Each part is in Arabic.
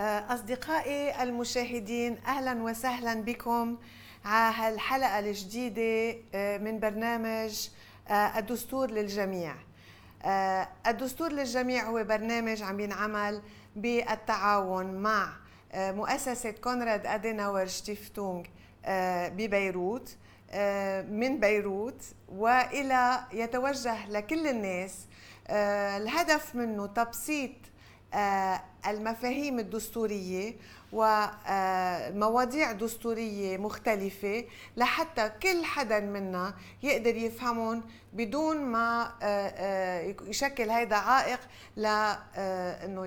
أصدقائي المشاهدين أهلا وسهلا بكم على هالحلقة الجديدة آه، من برنامج آه، الدستور للجميع. آه، الدستور للجميع هو برنامج عم ينعمل بالتعاون مع مؤسسة كونراد أديناور شتيفتونغ ببيروت من بيروت وإلى يتوجه لكل الناس. الهدف منه تبسيط آه، المفاهيم الدستورية ومواضيع دستورية مختلفة لحتى كل حدا منا يقدر يفهمهم بدون ما آه، آه، يشكل هذا عائق لأنه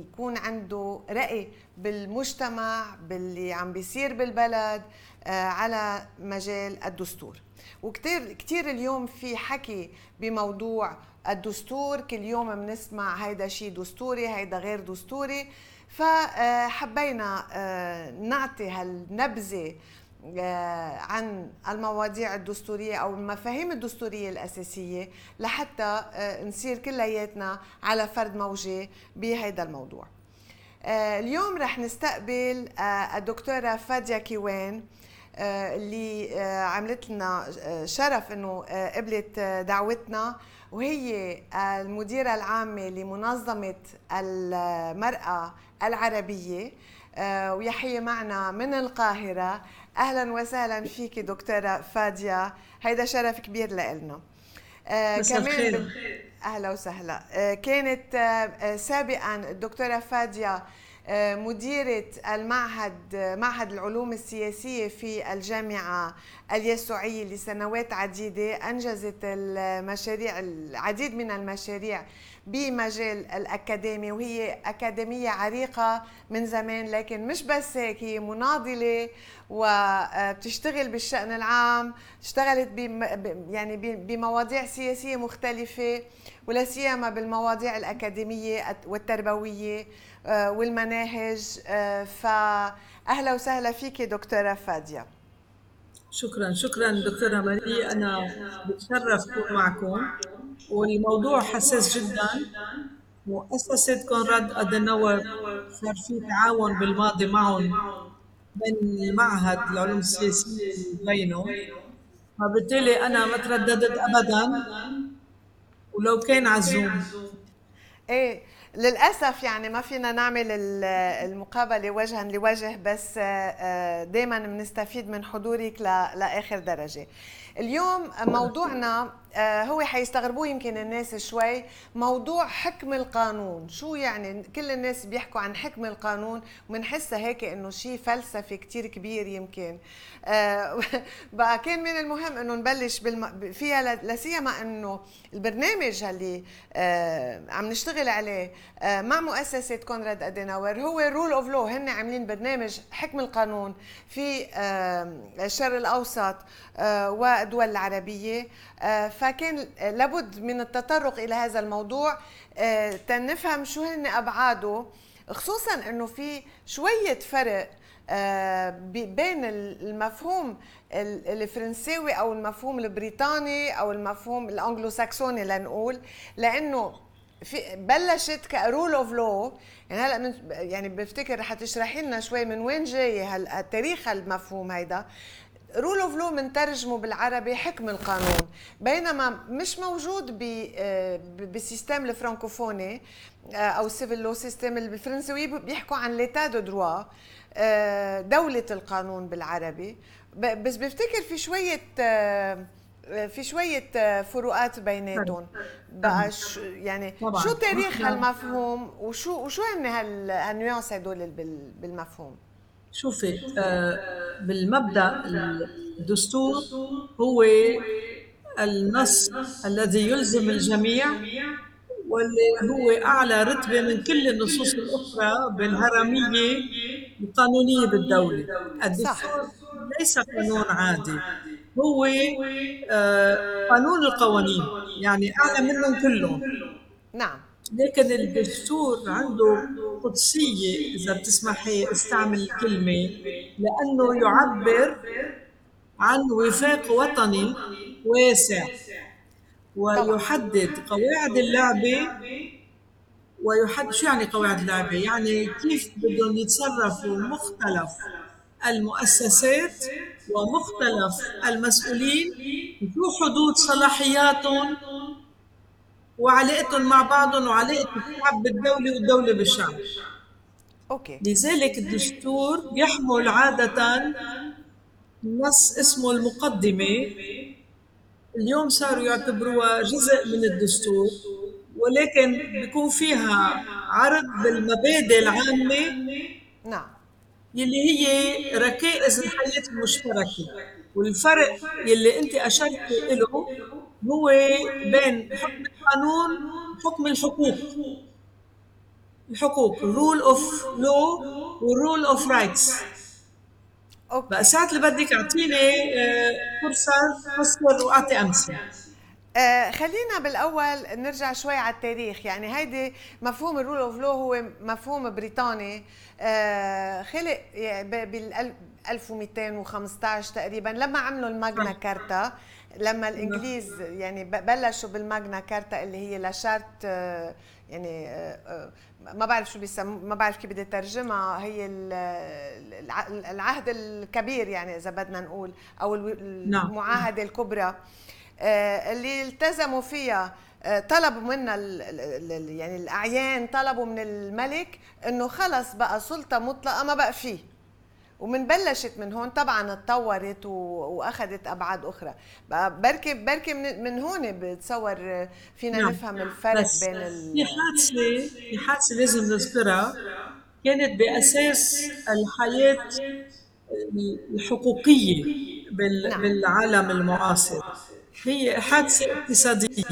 يكون عنده رأي بالمجتمع باللي عم بيصير بالبلد على مجال الدستور. وكتير كتير اليوم في حكي بموضوع الدستور كل يوم بنسمع هيدا شيء دستوري هيدا غير دستوري. فحبينا آه، نعطي هالنبذة آه، عن المواضيع الدستورية أو المفاهيم الدستورية الأساسية لحتى آه، نصير كلياتنا على فرد موجة بهذا الموضوع. اليوم رح نستقبل الدكتورة فاديا كيوان. اللي عملت لنا شرف إنه قبلت دعوتنا. وهي المديرة العامة لمنظمة المرأة العربية. آه، ويحيي معنا من القاهرة. أهلا وسهلا فيك دكتورة فادية. هيدا شرف كبير لنا آه كمان. أهلا وسهلا. آه كانت آه سابقا الدكتورة فادية آه، مديرة المعهد معهد العلوم السياسية في الجامعة اليسوعية لسنوات عديدة أنجزت المشاريع العديد من المشاريع بمجال الأكاديمي وهي أكاديمية عريقة من زمان لكن مش بس هيك هي مناضلة وبتشتغل بالشأن العام اشتغلت يعني بمواضيع سياسية مختلفة ولا سيما بالمواضيع الأكاديمية والتربوية. آه، والمناهج آه، فأهلا وسهلا فيك دكتورة فادية. شكرا شكرا دكتورة ماري. أنا بتشرف أكون معكم. والموضوع حساس جدا. مؤسسة كونراد أدنور صار في تعاون بالماضي معهم بين المعهد العلوم السياسية بينه فبالتالي أنا ما ترددت أبدا. ولو كان عزوم. إيه للأسف يعني ما فينا نعمل المقابلة وجها لوجه بس آه، آه، دائما بنستفيد من حضورك لآخر درجة. اليوم موضوعنا هو حيستغربوه يمكن الناس شوي. موضوع حكم القانون شو يعني؟ كل الناس بيحكوا عن حكم القانون وبنحسها هيك إنه شيء فلسفي كتير كبير يمكن. آه، بقى كان من المهم إنه نبلش بالم... فيها لسيما إنه البرنامج اللي آه، عم نشتغل عليه مع مؤسسة كونراد أديناور هو rule of law هن عاملين برنامج حكم القانون في الشرق الأوسط والدول العربية فكان لابد من التطرق إلى هذا الموضوع آه، تنفهم شو هن أبعاده خصوصا إنه في شوية فرق آه، بين المفهوم الفرنساوي أو المفهوم البريطاني أو المفهوم الانجلو ساكسوني لنقول لأنه في بلشت ك rule of law يعني هلأ يعني بفتكر رح تشرحي لنا شوي من وين جاي هالتاريخ المفهوم هيدا. rule of law بنترجمه بالعربي حكم القانون. بينما مش موجود آه، بال system الفرنكوفوني آه، أو ال civil law system الفرنسوي بيحكوا عن l'état de droit آه، دولة القانون بالعربي. بس بفتكر في شوية في شوية فروقات بيناتهم. بقى شو يعني. شو تاريخ هالمفهوم وشو وشو هن هال nuances هدول بالمفهوم؟ شوفي آه بالمبدأ الدستور هو النص الذي يلزم الجميع واللي هو أعلى رتبة من كل النصوص الأخرى بالهرمية القانونية بالدولة. الدستور ليس قانون عادي هو آه قانون القوانين يعني أعلى منهم كلهم. نعم. لكن الدستور عنده قدسية إذا بتسمحي استعمل الكلمة لأنه يعبر عن وفاق وطني واسع ويحدد قواعد اللعبة ويحد شو يعني قواعد اللعبة؟ يعني كيف بدهم يتصرفوا مختلف المؤسسات ومختلف المسؤولين وشو حدود صلاحياتهم وعلاقتهم مع بعضهم وعلاقة الشعب بالدولة والدولة بالشعب. أوكي. لذلك الدستور يحمل عادة نص اسمه المقدمة. اليوم صاروا يعتبروها جزء من الدستور ولكن بيكون فيها عرض بالمبادئ العامة نعم. يلي هي ركائز الحياة المشتركة والفرق يلي أنت أشرت له هو بين حكم القانون وحكم الحقوق. الحقوق rule of law وال rule of rights بقى ساعة اللي بدك أعطيني آه، فرصة فسر وأعطي أمثلة. آه خلينا بالأول نرجع شوي على التاريخ. يعني هيدي مفهوم ال rule of law هو مفهوم بريطاني. آه خلق بال 1215 تقريبا لما عملوا الماجنا. كارتا. لما الإنجليز يعني بلشوا بالماجنا كارتا اللي هي لاشارت آه، يعني آه، آه، ما بعرف شو بيسموه ما بعرف كيف بدي أترجمها هي ال- الع- العهد الكبير يعني إذا بدنا نقول أو نعم. المعاهدة الكبرى. اللي التزموا فيها طلبوا منا يعني الأعيان طلبوا من الملك إنه خلص بقى سلطة مطلقة ما بقى فيه. ومن بلشت من هون طبعا اتطورت وأخذت أبعاد أخرى بركي بركي من, هون بتصور آه، فينا نعم. نفهم الفرق بس بين في ال... حادثة في حادثة لازم نذكرها كانت بأساس الحياة الحقوقية بال- نعم. بالعالم المعاصر هي حادثة اقتصادية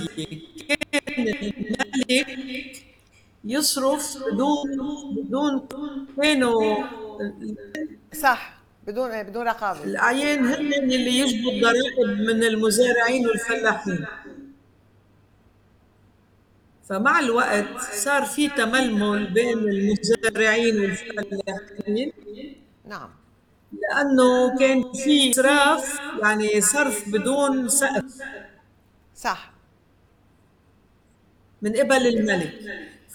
كان الملك يصرف بدون بدون كانوا صح بدون بدون رقابة. الأعيان هن اللي يجبوا الضرائب من المزارعين والفلاحين. فمع الوقت صار في تململ بين المزارعين والفلاحين. نعم. لأنه كان في إسراف يعني صرف بدون سقف. صح. من قبل الملك.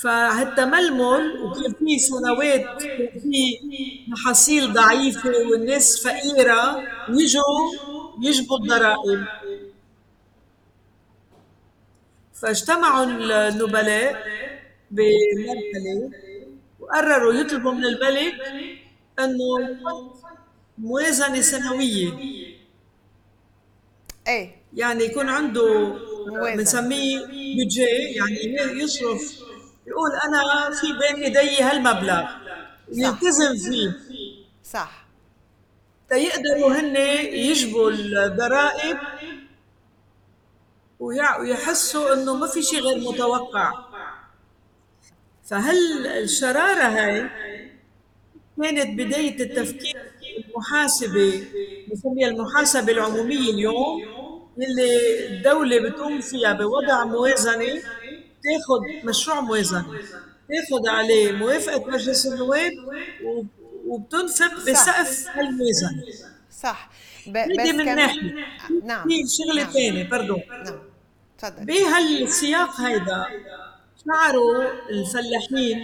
فهالتململ وكان في سنوات كان في محاصيل ضعيفة والناس فقيرة يجوا يجبوا الضرائب. فاجتمعوا النبلاء بمرحلة وقرروا يطلبوا من الملك إنه يحط موازنة سنوية. إيه. يعني يكون عنده. بنسميه بيدجي يعني يصرف يقول أنا في بين إيدي هالمبلغ. يلتزم فيه. صح. تيقدروا هن يجبوا الضرائب؟ ويحسوا إنه ما في شيء غير متوقع. فهل الشرارة هاي كانت بداية التفكير المحاسبة بنسميها المحاسبة العمومية اليوم اللي الدولة بتقوم فيها بوضع موازنة؟ تاخذ مشروع موازنة تاخذ عليه موافقة مجلس النواب وبتنفق بسقف هالموازنة صح. ب... هيدي من ناحية. نعم. في شغلة نعم. ثانية باردون نعم. تفضل. بهالسياق هيدا شعروا الفلاحين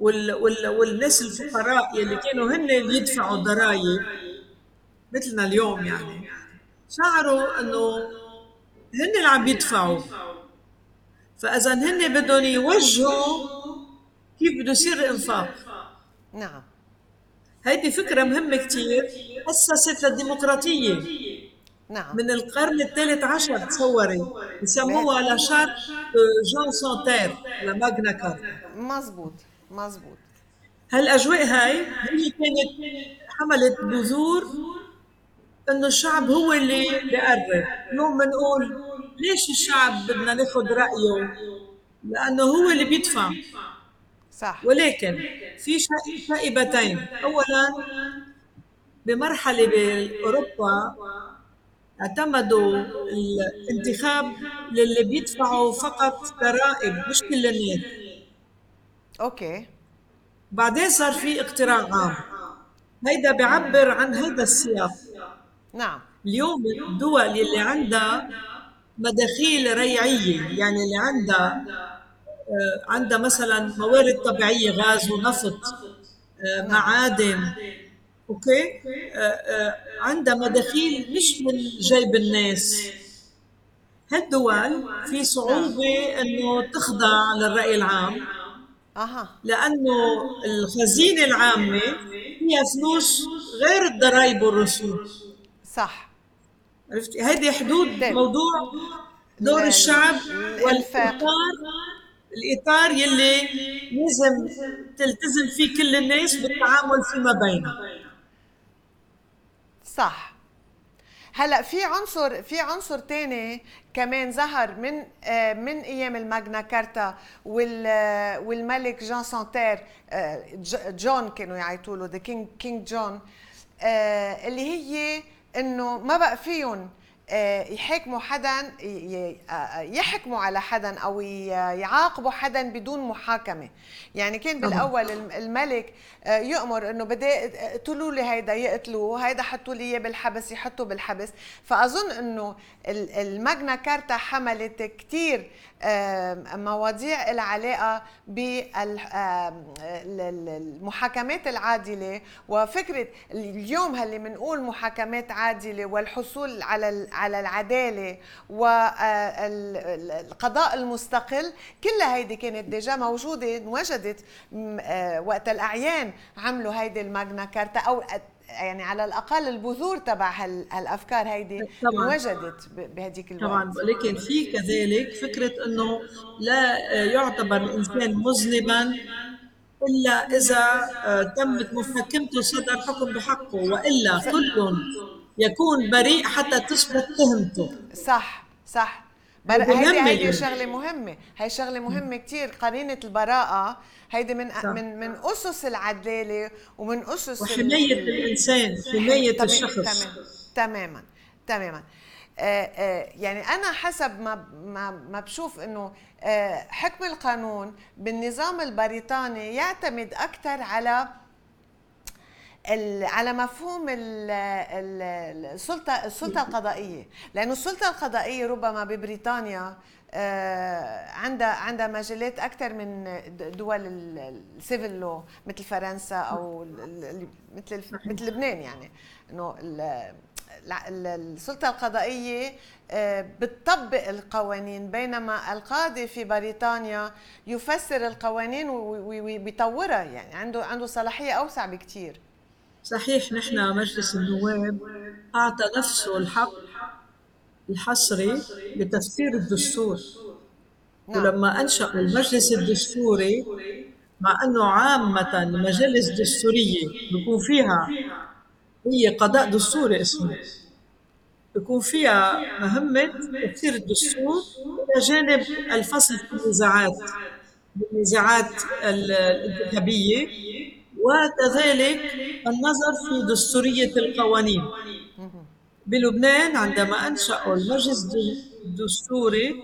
وال وال والناس الفقراء يلي كانوا هن اللي يدفعوا الضرائب مثلنا اليوم يعني شعروا إنه هن اللي عم يدفعوا. فاذا هن بدهم يوجهوا كيف بده يصير الإنفاق. نعم. هيدي فكرة مهمة كثير اسست للديمقراطية. نعم. من القرن الثالث عشر تصوري. بسموها لا شارت جون سانتير لماغنا كارتا مزبوط مزبوط هالأجواء هاي هي كانت حملت بذور إنه الشعب هو اللي بيقرر. اليوم بنقول ليش الشعب بدنا ناخذ رأيه؟ لأنه هو اللي بيدفع. صح. ولكن في شا- شائبتين. اولا بمرحلة بأوروبا اعتمدوا الانتخاب للي بيدفعوا فقط ضرائب مش كل الناس أوكي. بعدين صار في اقتراع عام. هيدا بيعبر عن هيدا السياق. نعم. اليوم الدول اللي عندها مداخيل ريعية يعني اللي عندها عندها مثلا موارد طبيعية غاز ونفط نعم. معادن أوكي عندها مداخيل مش من جيب الناس هالدول في صعوبة نعم. إنه تخضع للرأي العام. لأنه الخزينة العامة فيها فلوس غير الضرائب والرسوم صح عرفتي هيدي حدود. موضوع دور الشعب والإطار. الإطار يلي لازم تلتزم فيه كل الناس بالتعامل فيما بينهم. صح. هلا في عنصر في عنصر ثاني كمان ظهر من آه، من أيام الماجنا كارتا والملك جان سانتير آه، جون كانوا يعيطوا له the king king جون اللي هي إنه ما بقى فيهم يحاكموا حدا آه، يحكموا على حدا أو يعاقبوا حدا بدون محاكمة. يعني كان بالأول الملك آه، يؤمر إنه بدي اقتلوا لي هيدا يقتلوه هيدا حطوا لي إياه بالحبس يحطوا بالحبس. فأظن إنه الماجنا كارتا حملت كثير مواضيع لها علاقة بالمحاكمات العادلة. وفكرة اليوم هاللي بنقول محاكمات عادلة والحصول على على العدالة والقضاء المستقل كلها هيدي كانت déjà موجودة انوجدت آه، وقت الأعيان عملوا هيدي الماجنا كارتا أو يعني على الأقل البذور تبع هالأفكار هيدي انوجدت بهديك الوقت. طبعا. ولكن في كذلك فكرة إنه لا يعتبر الإنسان مذنبا إلا إذا آه، تمت محاكمته صدر حكم بحقه وإلا كل يكون بريء حتى تثبت تهمته. صح صح. هيدي هيدي شغلة مهمة. هي شغلة مهمة كثير قرينة البراءة هيدي من صح. من من أسس العدالة ومن أسس وحماية الإنسان حماية الشخص. تماما تماما. آه آه يعني أنا حسب ما ما ما بشوف إنه آه حكم القانون بالنظام البريطاني يعتمد أكثر على على مفهوم السلطة السلطة القضائية. لأنه السلطة القضائية ربما ببريطانيا آه، عندها عندها مجالات أكثر من دول السيفل لو مثل فرنسا أو مثل مثل لبنان يعني. إنه السلطة القضائية آه، بتطبق القوانين. بينما القاضي في بريطانيا يفسر القوانين ويطورها يعني. عنده عنده صلاحية أوسع بكثير صحيح نحن مجلس النواب أعطى نفسه الحق الحصري لتفسير الدستور نعم. ولما أنشأوا المجلس الدستوري مع أنه عامة المجالس الدستورية بيكون فيها هي قضاء دستوري اسمه بيكون فيها مهمة تفسير الدستور إلى جانب الفصل في النزاعات النزاعات الإنتخابية وكذلك النظر في دستورية القوانين بلبنان عندما أنشأوا المجلس الدستوري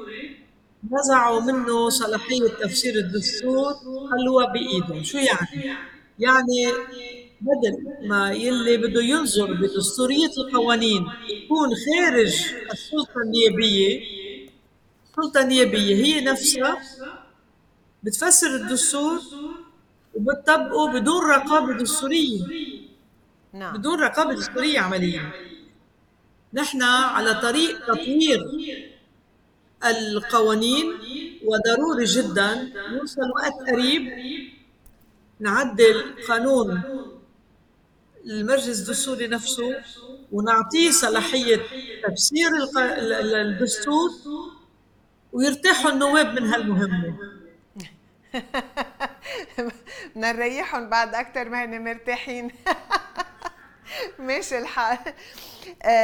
نزعوا منه صلاحية تفسير الدستور خلوها بإيدهم شو يعني؟ يعني بدل ما يلي بده ينظر بدستورية القوانين يكون خارج السلطة النيابية السلطة النيابية هي نفسها بتفسر الدستور وبتطبقه بدون رقابة دستورية نعم. بدون رقابة دستورية عمليا. نحن على طريق تطوير القوانين وضروري جدا. يوصل وقت قريب. نعدل قانون المجلس الدستوري نفسه ونعطيه صلاحية تفسير الدستور ويرتاحوا النواب من هالمهمة. بدنا نريحهم بعد أكثر ما هن مرتاحين. ماشي الحال.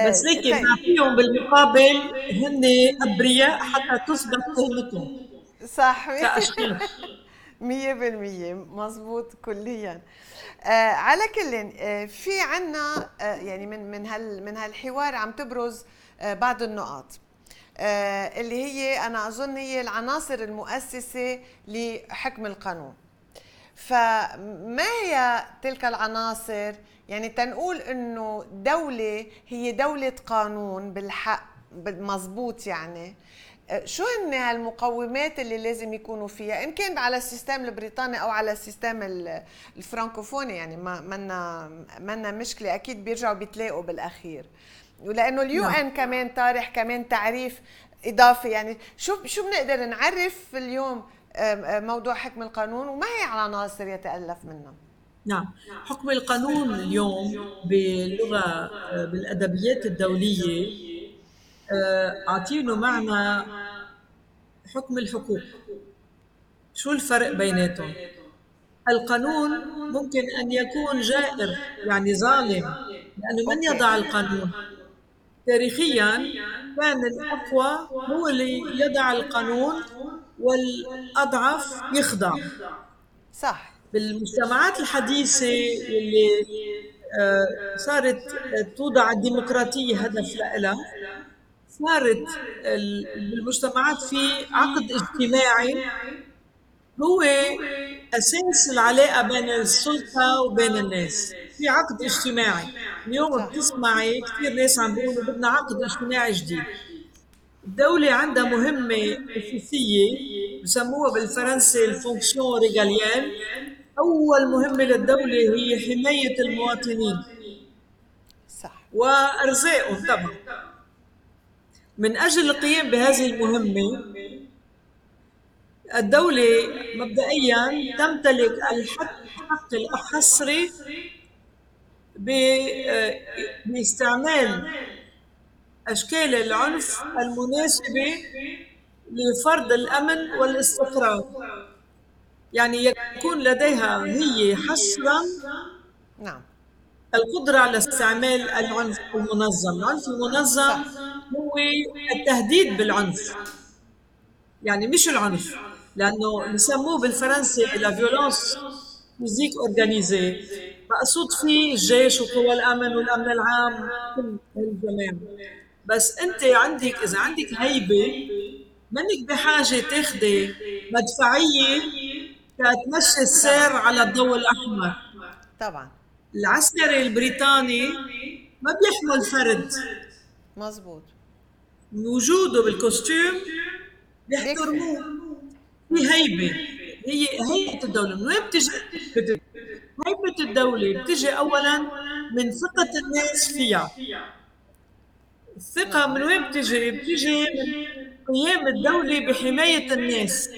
بس ليك طيب. نعطيهم بالمقابل هن أبرياء حتى تثبت تهمتهم صح. مية بالمية. مزبوط كليا. آه على كل آه في عنا آه يعني من من هال من هالحوار عم تبرز آه بعض النقاط. آه اللي هي أنا أظن هي العناصر المؤسسة لحكم القانون. فما هي تلك العناصر؟ يعني تنقول إنه دولة هي دولة قانون بالحق مزبوط يعني. شو هن هالمقومات اللي لازم يكونوا فيها؟ إن كان على ال system البريطاني أو على ال system الفرنكوفوني يعني ما منا منا مشكلة أكيد بيرجعوا بيتلاقوا بالأخير. ولأنه اليو إن نعم. كمان طارح كمان تعريف إضافي يعني شو شو بنقدر نعرف اليوم موضوع حكم القانون وما هي عناصر يتألف منها نعم. حكم القانون اليوم باللغة بالأدبيات الدولية آه، أعطينه معنى حكم الحقوق. شو الفرق بيناتهم؟ القانون ممكن أن يكون جائر يعني ظالم لأنه من يضع القانون؟ تاريخيا كان الأقوى هو اللي يضع القانون والأضعف يخضع. صح. بالمجتمعات الحديثة اللي آه، صارت توضع الديمقراطية هدف لها صارت بالمجتمعات في عقد اجتماعي هو أساس العلاقة بين السلطة وبين الناس في عقد اجتماعي. اليوم بتسمعي كثير ناس عم بيقولوا بدنا عقد اجتماعي جديد. الدولة عندها مهمة أساسية بسموها بالفرنسي الفونكسيون ريغاليان أول مهمة للدولة هي حماية المواطنين صح. وأرزاقهم طبعا. من أجل القيام بهذه المهمة الدولة مبدئيا تمتلك الحق الحصري باستعمال أشكال العنف المناسبة لفرض الأمن والاستقرار. يعني يكون لديها هي حصرا نعم. القدرة على استعمال العنف المنظم. العنف المنظم هو التهديد بالعنف. يعني مش العنف لأنه بسموه بالفرنسي la violence physique organisée مقصود فيه الجيش وقوى الأمن والأمن العام. كل الجماعه بس انت عندك اذا عندك هيبة منك بحاجة تاخذي مدفعية كتمشي السير على الضوء الأحمر. طبعا. العسكري البريطاني ما بيحمل فرد. مزبوط وجوده بالكوستيوم بيحترموه في هيبة. هي هيبة الدولة. من وين بتجي؟ هيبة الدولة بتجي اولا من ثقة الناس فيها. الثقة من وين بتجي؟ بتجي من قيام الدولة بحماية الناس.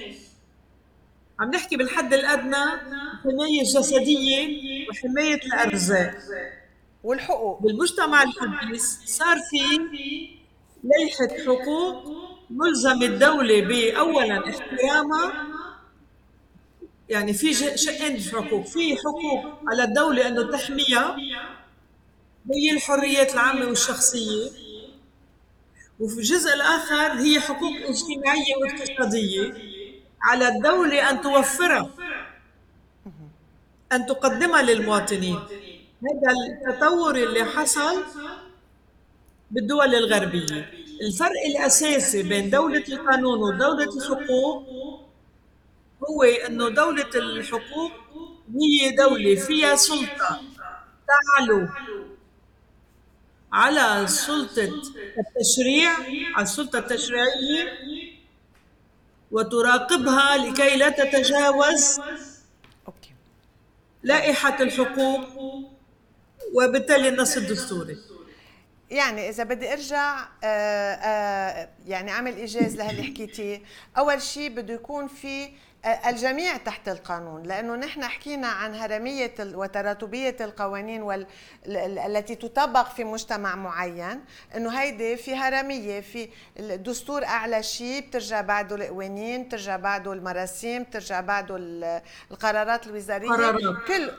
عم نحكي بالحد الأدنى حماية جسدية وحماية الأرزاق. والحقوق. بالمجتمع الحديث صار في لائحة حقوق ملزم الدولة بأولا احترامها. يعني في شقين حقوق. في حقوق على الدولة أنه تحميها. هي الحريات العامة والشخصية. وفي الجزء الآخر هي حقوق اجتماعية واقتصادية على الدولة أن توفرها. أن تقدمها للمواطنين. هذا التطور اللي حصل بالدول الغربية. الفرق الأساسي بين دولة القانون ودولة الحقوق هو أنه دولة الحقوق هي دولة فيها سلطة. تعلو على سلطة التشريع على السلطة التشريعية وتراقبها لكي لا تتجاوز لائحة الحقوق وبالتالي النص الدستوري. يعني إذا بدي أرجع آآ آه، آآ آه، يعني أعمل إيجاز لهاللي حكيتيه. أول شيء بده يكون في الجميع تحت القانون لأنه نحن حكينا عن هرمية وتراتبية القوانين وال... التي تطبق في مجتمع معين إنه هيدي في هرمية في الدستور أعلى شيء بترجع بعده القوانين بترجع بعده المراسيم بترجع بعده القرارات الوزارية قرارات. كل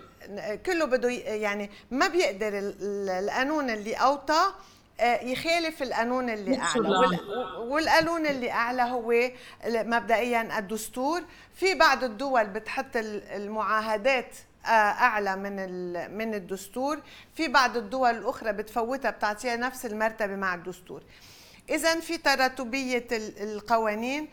كله بده يعني ما بيقدر القانون اللي أوطى يخالف القانون اللي أعلى. والقانون اللي أعلى هو مبدئيا الدستور. في بعض الدول بتحط المعاهدات آه، أعلى من من الدستور. في بعض الدول الأخرى بتفوتها بتعطيها نفس المرتبة مع الدستور. اذا في تراتبيه القوانين.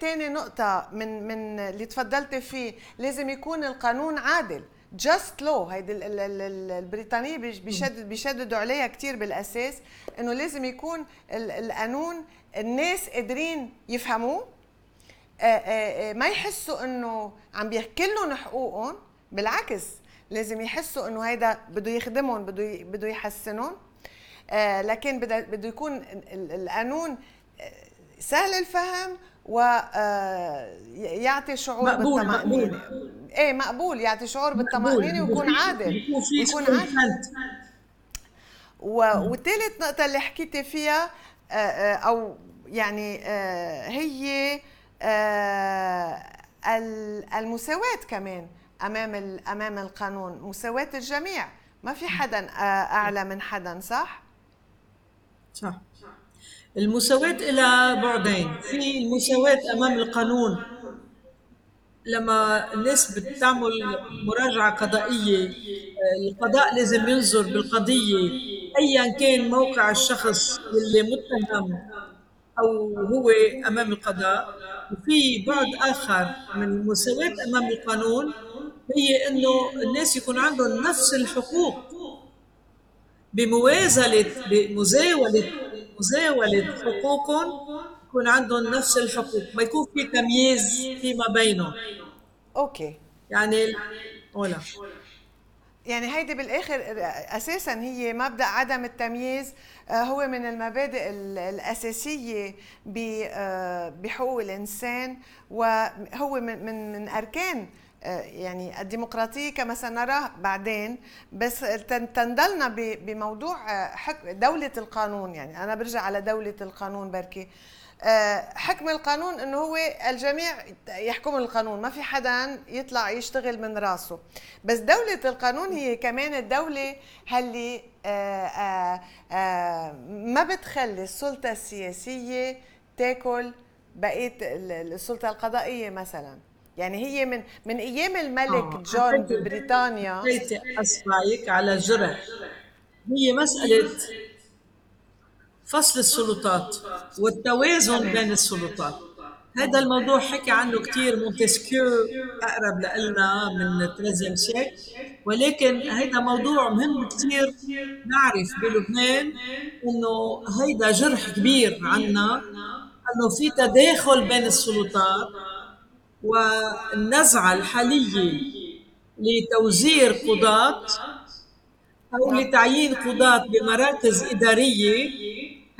ثاني آه، نقطة من من اللي تفضلت فيه لازم يكون القانون عادل. جاست لو هيدي البريطانية بيشدد بيشددوا عليها كثير بالأساس إنه لازم يكون القانون الناس قادرين يفهموه. آه، آه، آه، ما يحسوا إنه عم بيحكي لهم حقوقهم. بالعكس لازم يحسوا إنه هيدا بده يخدمهم بده بده يحسنهم. لكن بده يكون القانون سهل الفهم ويعطي شعور مقبول بالطمأنينة مقبول. إيه مقبول يعطي شعور بالطمأنينة ويكون عادل يكون عادل. وثالث نقطة اللي حكيتي فيها أو يعني هي المساواة كمان أمام أمام القانون مساواة الجميع. ما في حدا أعلى من حدا صح؟ صح. المساواة إلى بعدين. في المساواة أمام القانون. لما الناس بتعمل مراجعة قضائية القضاء لازم ينظر بالقضية أيا كان موقع الشخص اللي متهم أو هو أمام القضاء. وفي بعد آخر من المساواة أمام القانون هي إنه الناس يكون عندهم نفس الحقوق بموازلة بمزاولة مزاولة حقوقهم يكون عندهم نفس الحقوق ما يكون في تمييز فيما بينهم. أوكي. يعني ولا يعني هيدي بالآخر أساسا هي مبدأ عدم التمييز آه، هو من المبادئ الأساسية آه، بحقوق الإنسان وهو من من من أركان آه، يعني الديمقراطية كما سنراه بعدين. بس تنضلنا بموضوع دولة القانون. يعني أنا برجع على دولة القانون بركي. حكم القانون إنه هو الجميع يحكم القانون ما في حدا يطلع يشتغل من راسه. بس دولة القانون هي كمان الدولة اللي آه، آه، ما بتخلي السلطة السياسية تاكل بقية السلطة القضائية مثلا. يعني هي من من أيام الملك جون ببريطانيا أسمعك على جرح. هي مسألة فصل السلطات والتوازن بين السلطات. هذا الموضوع حكى عنه كثير مونتسكيو أقرب لنا من تريزيام سيك ولكن هذا موضوع مهم كثير نعرف بلبنان إنه هيدا جرح كبير عنا إنه في تداخل بين السلطات والنزعة الحالية لتوزير قضاة أو لتعيين قضاة بمراكز إدارية. هي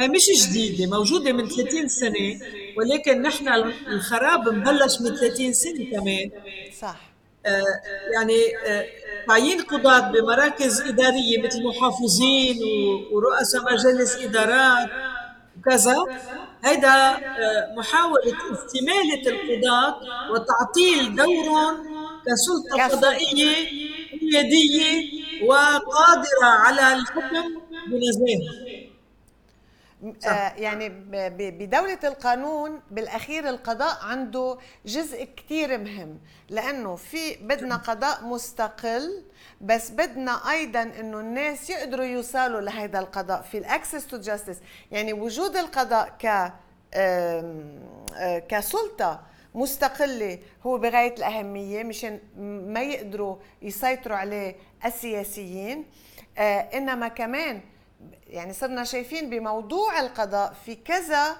مش جديدة موجودة من 30 سنة ولكن نحن الخراب مبلش من 30 سنة كمان. صح. آه يعني آه تعيين قضاة بمراكز إدارية مثل محافظين ورؤساء مجالس إدارات وكذا. هيدا آه محاولة استمالة القضاة وتعطيل دورهم كسلطة قضائية جدية وقادرة على الحكم بنزاهة. آه، يعني بدولة القانون بالأخير القضاء عنده جزء كتير مهم لأنه في بدنا قضاء مستقل بس بدنا أيضا أنه الناس يقدروا يوصلوا لهذا القضاء. في ال access to justice يعني وجود القضاء ك آه، كسلطة مستقلة هو بغاية الأهمية مشان ما يقدروا يسيطروا عليه السياسيين. آه، إنما كمان يعني صرنا شايفين بموضوع القضاء في كذا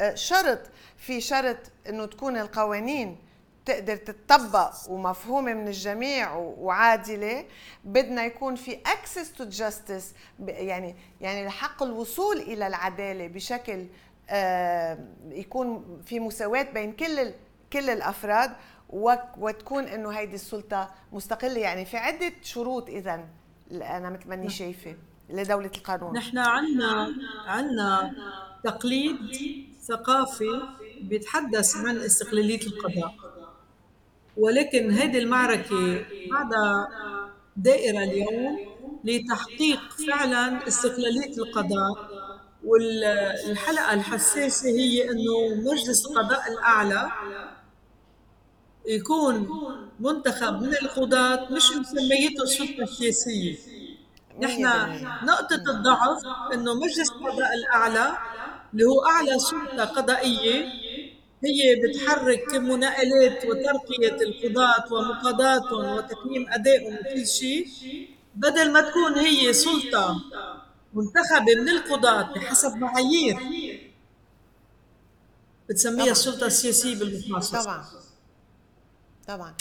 آه، شرط. في شرط إنه تكون القوانين تقدر تتطبق ومفهومة من الجميع وعادلة. بدنا يكون في access to justice يعني يعني حق الوصول إلى العدالة بشكل آه، يكون في مساواة بين كل كل الأفراد وتكون إنه هيدي السلطة مستقلة. يعني في عدة شروط اذا أنا مثل ماني شايفة. لدولة القانون. نحن عنا عنا تقليد ثقافي بيتحدث عن استقلالية القضاء. ولكن هذه المعركة بعدها دائرة اليوم لتحقيق فعلا استقلالية القضاء. والحلقة الحساسة هي أنه مجلس القضاء الأعلى يكون منتخب من القضاة مش مسميته السلطة السياسية. نحن نقطة الضعف إنه مجلس القضاء الأعلى اللي هو أعلى سلطة قضائية هي بتحرك مناقلات وترقية القضاة ومقاضاتهم وتقييم أدائهم وكل شيء. بدل ما تكون هي سلطة منتخبة من القضاة بحسب معايير بتسميها السلطة السياسية بالمخصص طبعا. طبعا.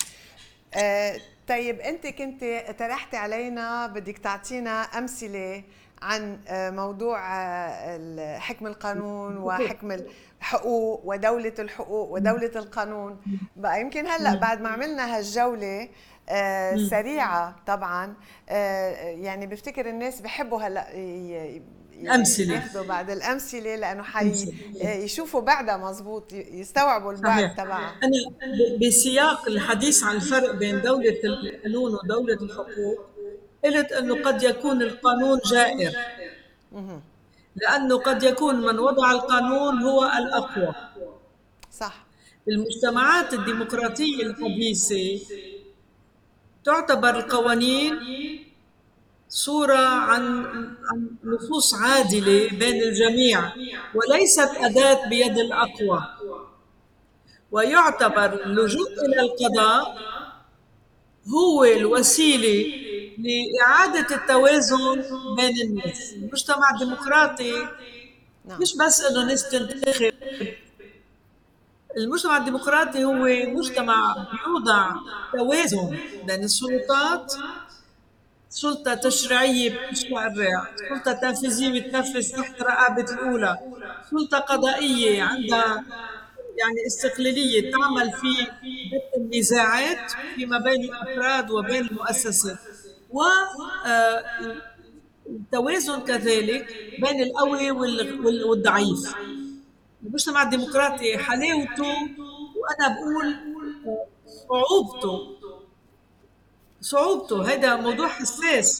آه طيب انت كنت طرحتي علينا بدك تعطينا أمثلة عن آه، موضوع آه، حكم القانون وحكم الحقوق ودولة الحقوق ودولة القانون. بقى يمكن هلأ بعد ما عملنا هالجولة آه، سريعة طبعا يعني بفتكر الناس بحبوا هلأ أمثلة. ياخذوا بعد الأمثلة لأنه حي يشوفوا بعدها مزبوط يستوعبوا البعد تبعها. أنا بسياق الحديث عن الفرق بين دولة القانون ودولة الحقوق قلت أنه قد يكون القانون جائر. لأنه قد يكون من وضع القانون هو الأقوى. صح. المجتمعات الديمقراطية الحديثه تعتبر القوانين صورة عن عن نصوص عادلة بين الجميع وليست أداة بيد الأقوى. ويعتبر اللجوء إلى القضاء هو الوسيلة لإعادة التوازن بين الناس. المجتمع الديمقراطي نعم. مش بس إنه ناس تنتخب. المجتمع الديمقراطي هو مجتمع بيوضع توازن بين السلطات سلطة تشريعية بتشرع سلطة تنفيذية بتنفذ تحت رقابة الأولى. سلطة قضائية عندها يعني استقلالية تعمل في النزاعات فيما بين الأفراد وبين المؤسسات آه، كذلك بين القوي والضعيف. المجتمع الديمقراطي حلاوته وأنا بقول صعوبته صعوبته. هذا موضوع حساس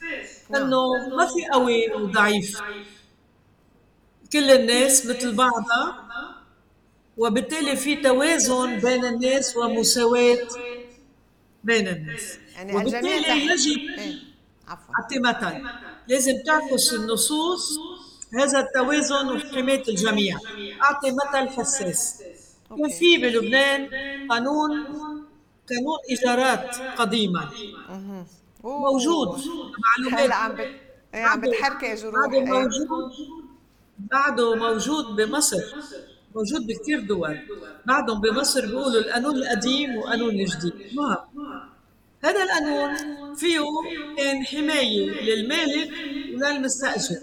انه ما في قوي وضعيف. كل الناس مثل بعضها وبالتالي في توازن بين الناس ومساواة بين الناس. يعني وبالتالي يجب إيه، أعطي مثل لازم تعكس النصوص هذا التوازن وحماية الجميع. أعطي مثل حساس. كان في بلبنان قانون قانون إيجارات قديمه موجود. معلومات. عم بت... إيه، عم بتحركي جروح. بعده إيه. موجود. بعده موجود بمصر. موجود بكثير دول. بعدهم بمصر بيقولوا القانون القديم وقانون الجديد. ما هذا القانون فيه كان حماية للمالك وللمستأجر.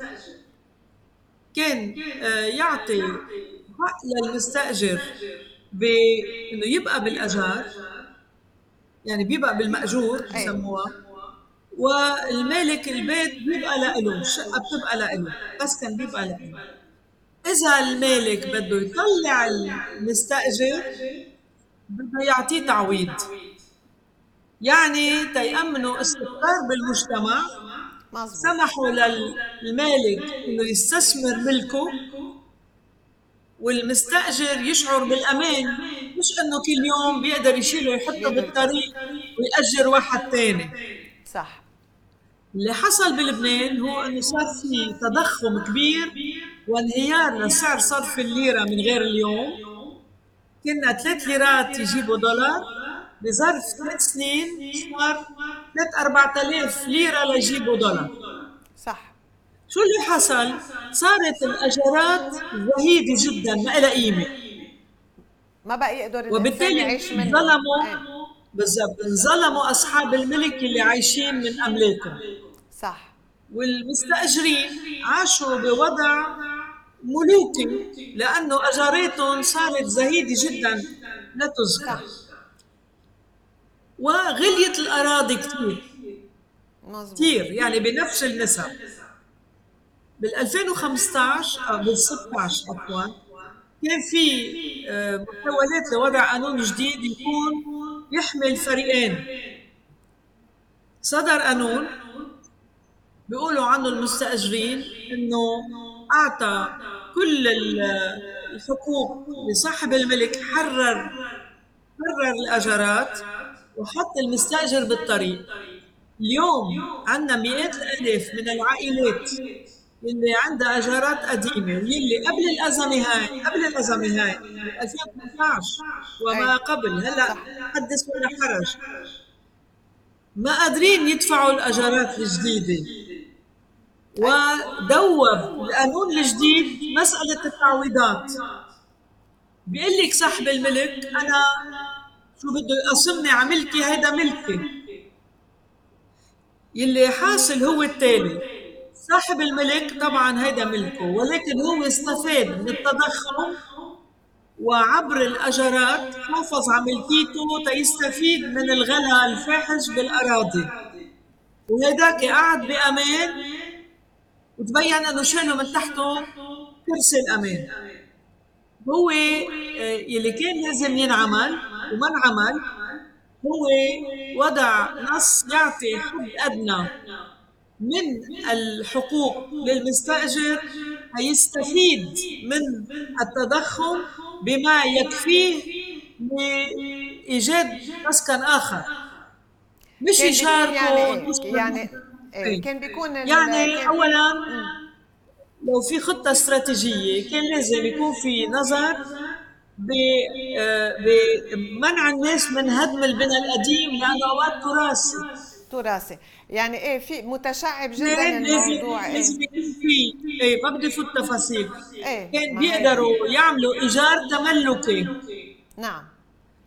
كان آه، يعطي حق للمستأجر بإنه يبقى بالأجار يعني بيبقى بالمأجور بسموها. والمالك البيت بيبقى له الشقة بتبقى له بس كان بيبقى له إذا المالك بده يطلع المستأجر بده يعطيه تعويض. يعني تيأمنوا استقرار بالمجتمع. سمحوا للمالك إنه يستثمر ملكه والمستأجر يشعر بالأمان. مش إنه كل يوم بيقدر يشيله ويحطه بالطريق ويأجر واحد ثاني صح. اللي حصل بلبنان هو إنه صار في تضخم كبير وانهيار لسعر صرف الليرة من غير اليوم. كنا ثلاث ليرات يجيبوا دولار. بظرف ثلاث سنين صار ثلاث 4000 ليرة ليجيبوا دولار. صح. شو اللي حصل؟ صارت الاجارات زهيدة جدا ما لها قيمة. ما بقى يقدر وبالتالي يعيش منه. ظلموا إيه. بالضبط ظلموا أصحاب الملك اللي عايشين من أملاكهم. صح. والمستأجرين عاشوا بوضع ملوكي لأنه اجاراتهم صارت زهيدة جدا لا تذكر. وغليت الأراضي كثير. كثير يعني بنفس النسب. بال 2015 أو بال 16 عفوا. كان في آه، محاولات لوضع قانون جديد يكون يحمل فريقين. صدر قانون بيقولوا عنه المستأجرين إنه أعطى كل الحقوق لصاحب الملك حرر حرر الاجارات وحط المستأجر بالطريق. اليوم عندنا مئات الألاف من العائلات اللي عندها أجارات قديمة واللي قبل الأزمة هاي قبل الأزمة هاي 2018 وما قبل هلأ حدث ولا حرج. ما قادرين يدفعوا الأجارات الجديدة. ودوب القانون الجديد مسألة التعويضات. بيقول لك صاحب الملك أنا شو بده يقسمني على ملكي هيدا ملكي. يلي حاصل هو التالي. صاحب الملك طبعا هيدا ملكه ولكن هو استفاد من التضخم وعبر الاجارات حافظ على ملكيته تيستفيد من الغلاء الفاحش بالأراضي. وهداك قعد بأمان. وتبين إنه شالوا من تحته؟ كرسي الأمان. هو آه، يلي كان لازم ينعمل وما انعمل هو وضع نص يعطي حد أدنى. من الحقوق للمستأجر هيستفيد من التضخم بما يكفيه لإيجاد مسكن آخر. مش يشاركوا يعني إيه؟ يعني إيه؟ كان بيكون يعني اولا لو في خطة استراتيجية كان لازم يكون في نظر بمنع الناس من هدم البنى القديم لأنه أوقات تراثي. تراثي. يعني إيه في متشعب جدا الموضوع إيه؟ إيه ما بدي فوت تفاصيل إيه كان بيقدروا يعملوا إيجار تملكي. نعم.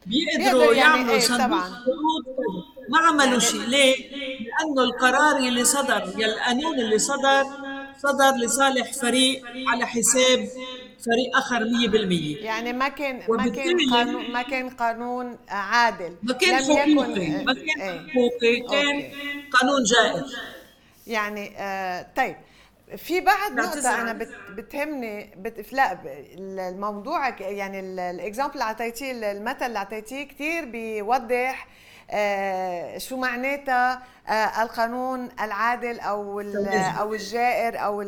بيقدروا يعني يعملوا إيه طبعا. ما عملوا يعني شيء. ليه؟ لأنه القرار اللي صدر يا القانون اللي صدر صدر لصالح فريق على حساب فريق آخر 100% يعني ما كان ما كان قانون ما كان قانون عادل. ما كان حقوقي. ما كان إيه. حقوقي. كان قانون جائر. يعني آه طيب. في بعد نقطة أنا بتهمني بت... لا الموضوع يعني الإكزامبل اللي أعطيتيه المثل اللي أعطيتيه كثير بيوضح آه شو معناتها القانون العادل أو أو الجائر أو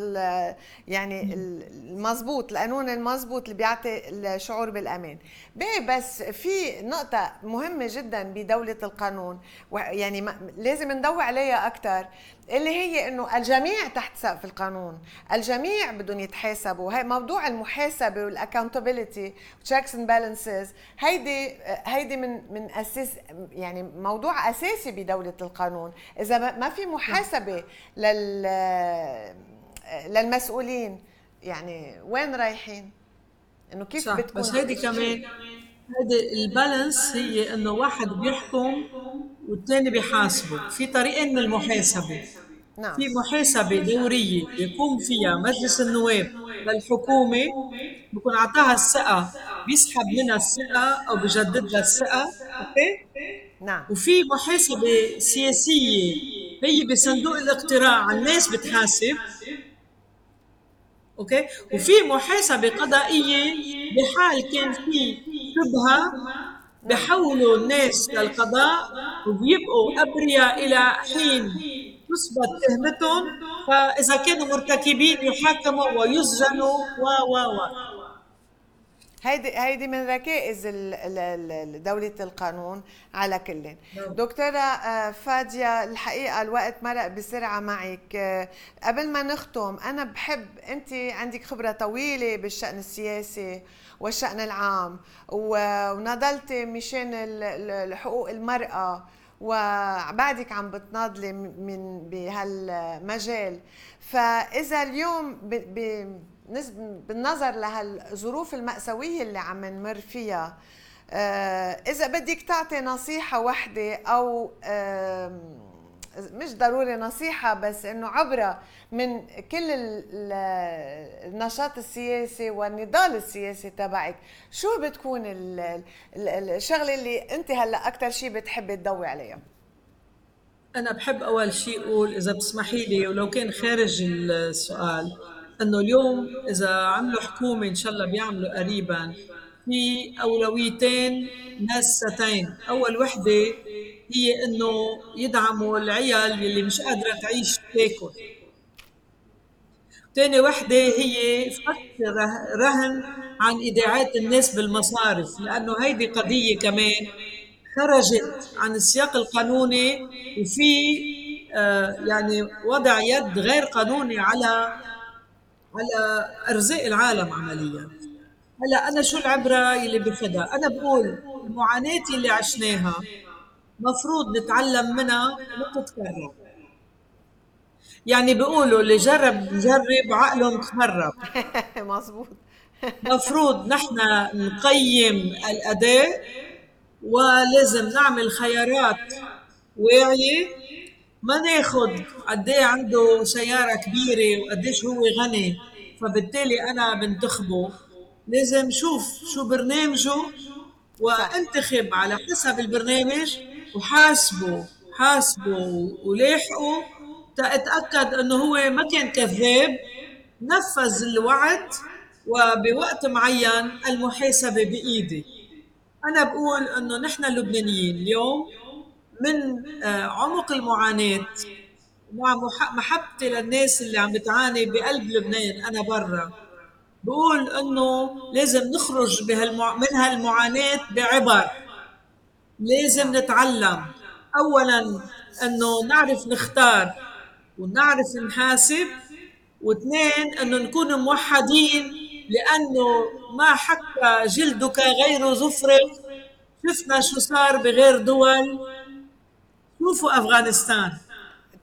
يعني المضبوط القانون المضبوط اللي بيعطي الشعور بالأمان. بس في نقطة مهمة جدا بدولة القانون يعني لازم ندور عليها أكثر اللي هي إنه الجميع تحت سقف القانون. الجميع بدهم يتحاسبوا. هي موضوع المحاسبة وال accountability checks and balances هيدي هيدي من من أساس يعني موضوع أساسي بدولة القانون. إذا ما في محاسبة لل للمسؤولين يعني وين رايحين إنه كيف صح بتكون بس هيدي كمان هيدي البالانس هي إنه واحد بيحكم والثاني بيحاسبه في طريقين من المحاسبة نعم. في محاسبة دورية يقوم فيها مجلس النواب للحكومة بكون أعطاها الثقة بيسحب منها الثقة أو بجدد لها الثقة okay؟ نعم. وفي محاسبة سياسية. هي بصندوق الاقتراع الناس بتحاسب. okay؟ وفي محاسبة قضائية بحال كان في شبهة بحولوا الناس للقضاء وبيبقوا أبرياء إلى حين تثبت تهمتهم فإذا كانوا مرتكبين يحاكموا ويسجنوا و و و. هيدي هيدي من ركائز دولة القانون على كل نعم. دكتورة آه، فادية الحقيقة الوقت مرق بسرعة معك. آه، قبل ما نختم أنا بحب أنت عندك خبرة طويلة بالشأن السياسي والشأن العام ونضلتي مشان حقوق المرأة وبعدك عم بتناضلي من بهالمجال فإذا اليوم ب ب بالنظر لهالظروف المأساوية اللي عم نمر فيها آه، إذا بدك تعطي نصيحة واحدة أو مش ضروري نصيحة بس إنه عبرة من كل النشاط السياسي والنضال السياسي تبعك شو بتكون الشغلة اللي أنت هلأ أكثر شيء بتحبي تضوي عليها؟ أنا بحب أول شيء أقول إذا بتسمحي لي ولو كان خارج السؤال إنه اليوم إذا عملوا حكومة إن شاء الله بيعملوا قريبا في أولويتين ماستين أول وحدة هي إنه يدعموا العيال اللي مش قادرة تعيش تاكل ثاني وحدة هي فك رهن عن إيداعات الناس بالمصارف لأنه هيدي قضية كمان خرجت عن السياق القانوني وفي آه يعني وضع يد غير قانوني على على أرزاق العالم عمليا. هلا أنا شو العبرة اللي بفدها؟ أنا بقول المعاناه اللي عشناها مفروض نتعلم منها وما تتكرر يعني بيقولوا اللي جرب جرب عقله مخرب مزبوط مفروض نحن نقيم الأداء ولازم نعمل خيارات واعية. ما ناخد قد إيه عنده سيارة كبيرة وقديش هو غني. فبالتالي أنا بنتخبه. لازم شوف شو برنامجه وأنتخب على حسب البرنامج وحاسبه حاسبه ولاحقه. تأتأكد إنه هو ما كان كذاب نفذ الوعد وبوقت معين المحاسبة بإيدي. أنا بقول أنه نحن اللبنانيين اليوم من آه، عمق المعاناة مع محبتي للناس اللي عم بتعاني بقلب لبنان أنا برا. بقول إنه لازم نخرج بهالمع... من هالمعاناة بعبر. لازم نتعلم. اولا إنه نعرف نختار ونعرف نحاسب واثنين إنه نكون موحدين لأنه ما حكى جلدك غير زفر شفنا شو صار بغير دول. شوفوا أفغانستان.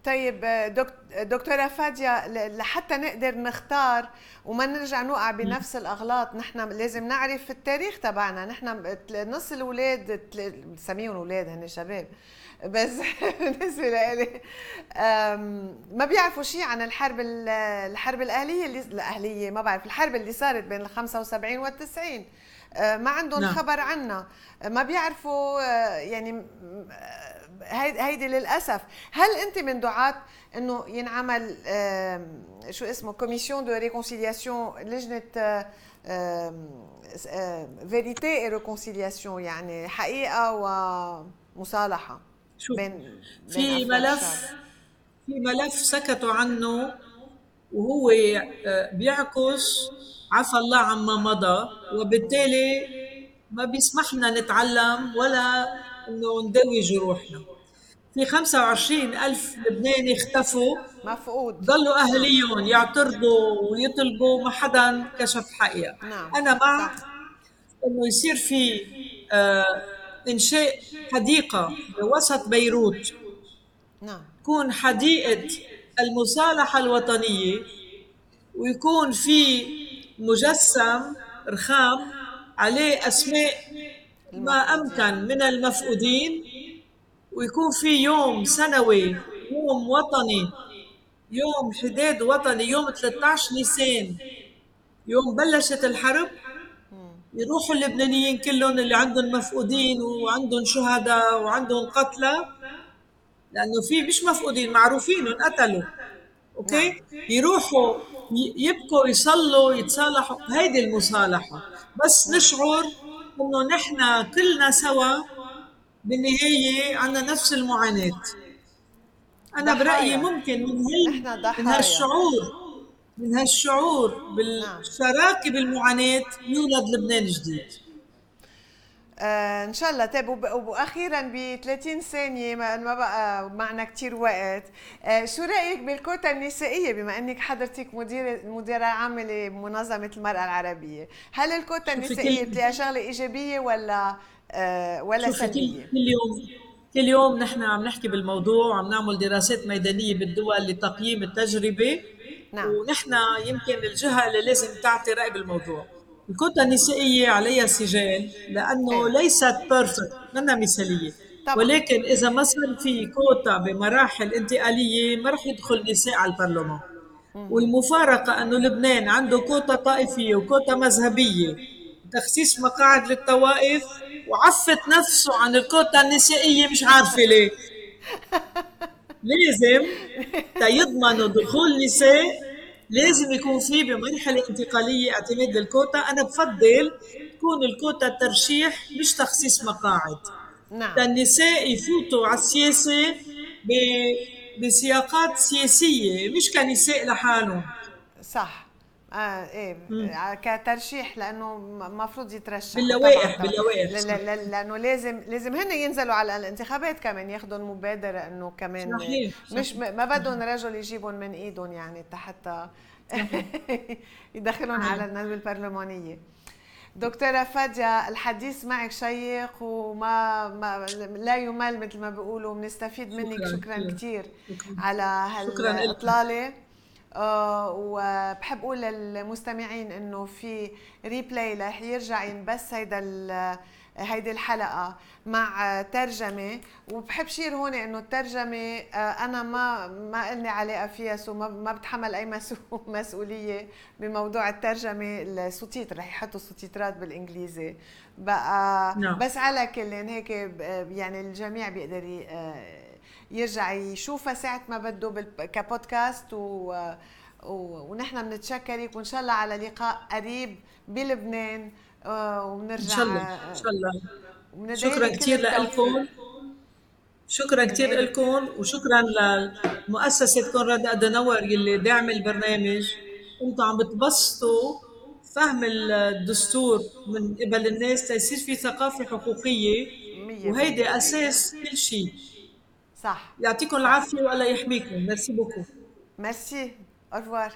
طيب دكتورة فادية لحتى نقدر نختار وما نرجع نوقع بنفس الأغلاط نحن لازم نعرف التاريخ تبعنا. نحن نص الاولاد بنسميهم أولاد هن شباب بس بالنسبة لي ما بيعرفوا شيء عن الحرب الحرب الأهلية اللي الأهلية ما بعرف الحرب اللي صارت بين ال 75 وال 90 أه، ما عندهم نعم. خبر عنها. ما بيعرفوا أه، يعني هيدي للأسف. هل أنت من دعاة إنه ينعمل شو اسمه commission de réconciliation لجنة vérité et réconciliation يعني حقيقة ومصالحة شوف بين في ملف في ملف سكتوا عنه وهو آه، بيعكس عفى الله عما مضى وبالتالي ما بيسمح لنا نتعلم ولا إنه نداوي جروحنا في 25 ألف لبناني اختفوا. مفقود. ضلوا أهليهم يعترضوا ويطلبوا ما حدا كشف حقيقة. نعم. أنا مع. إنه يصير في آه إنشاء حديقة بوسط بيروت. نعم. تكون حديقة المصالحة الوطنية ويكون في مجسم رخام عليه أسماء ما أمكن من المفقودين ويكون في يوم سنوي يوم وطني يوم حداد وطني يوم 13 نيسان يوم بلشت الحرب يروحوا اللبنانيين كلهم اللي عندهم مفقودين وعندهم شهداء وعندهم قتلى. لأنه في مش مفقودين معروفين انقتلوا أوكي؟ نعم. يروحوا يبكوا يصلوا يتصالحوا. هيدي المصالحة. بس نشعر إنه نحن كلنا سوا بالنهايه عندنا نفس المعاناة. أنا برأيي ممكن من هي من هالشعور من هالشعور بالشراكة بالمعاناة يولد لبنان جديد. آه إن شاء الله. طيب وأخيرا ب 30 ثانية ما, ما بقى معنا كثير وقت. آه شو رأيك بالكوتا النسائية؟ بما إنك حضرتك مديره مديرة عامة لمنظمة المرأة العربية. هل الكوتا النسائية بتلاقيها شغلة إيجابية ولا آه، ولا سلبية؟ كل يوم كل يوم نحن عم نحكي بالموضوع وعم نعمل دراسات ميدانية بالدول لتقييم التجربة. نعم. ونحن يمكن الجهة اللي لازم تعطي رأي بالموضوع. الكوتا النسائية عليها سجال لأنه أيه. ليست perfect منها مثالية. طبعا. ولكن إذا ما صار في كوتا بمراحل انتقالية ما رح يدخل نساء على البرلمان. والمفارقة أنه لبنان عنده كوتا طائفية وكوتا مذهبية. تخصيص مقاعد للطوائف وعفت نفسه عن الكوتا النسائية مش عارفة ليه. لازم تيضمنوا دخول نساء لازم يكون في بمرحلة انتقالية اعتماد للكوتا. أنا بفضل تكون الكوتا ترشيح مش تخصيص مقاعد. نعم. النساء يفوتوا على السياسة بسياقات سياسية مش كنساء لحالهم. صح. آه إيه مم. كترشيح لأنه المفروض يترشح باللوائح باللوائح. لأنه لازم لازم هن ينزلوا على الانتخابات كمان ياخذوا المبادره إنه كمان صحيح. مش ما بدهم رجل يجيبهم من إيدهم يعني حتى يدخلهم على الندوه البرلمانية. دكتورة فادية الحديث معك شيق وما ما لا يمل مثل ما بيقولوا بنستفيد منك. شكرا, شكرا كثير على هالإطلالة. آه وبحب أقول للمستمعين إنه في replay رح يرجع ينبث هيدا هيدي الحلقة مع ترجمة وبحب أشير هون إنه الترجمة آه، أنا ما ما إلني علاقة فيها so ما بتحمل أي مسؤولية بموضوع الترجمة ال sous-titres رح يحطوا sous-titre ات بالإنجليزي بقى no. نعم. بس على كل هيك يعني الجميع بيقدر آه، يرجع يشوفها ساعة ما بده كبودكاست و... و... ونحن بنتشكرك وإن شاء الله على لقاء قريب بلبنان آه، وبنرجع ان شاء الله إن شاء الله. شكرا كثير لكم شكرا كثير لكم وشكرا لمؤسسة كونراد أدنور يلي داعم البرنامج. أنتم عم بتبسطوا فهم الدستور من قبل الناس تيصير في ثقافة حقوقية وهيدي أساس كل شيء. صح. يعطيكم العافية والله يحميكم. merci beaucoup merci revoir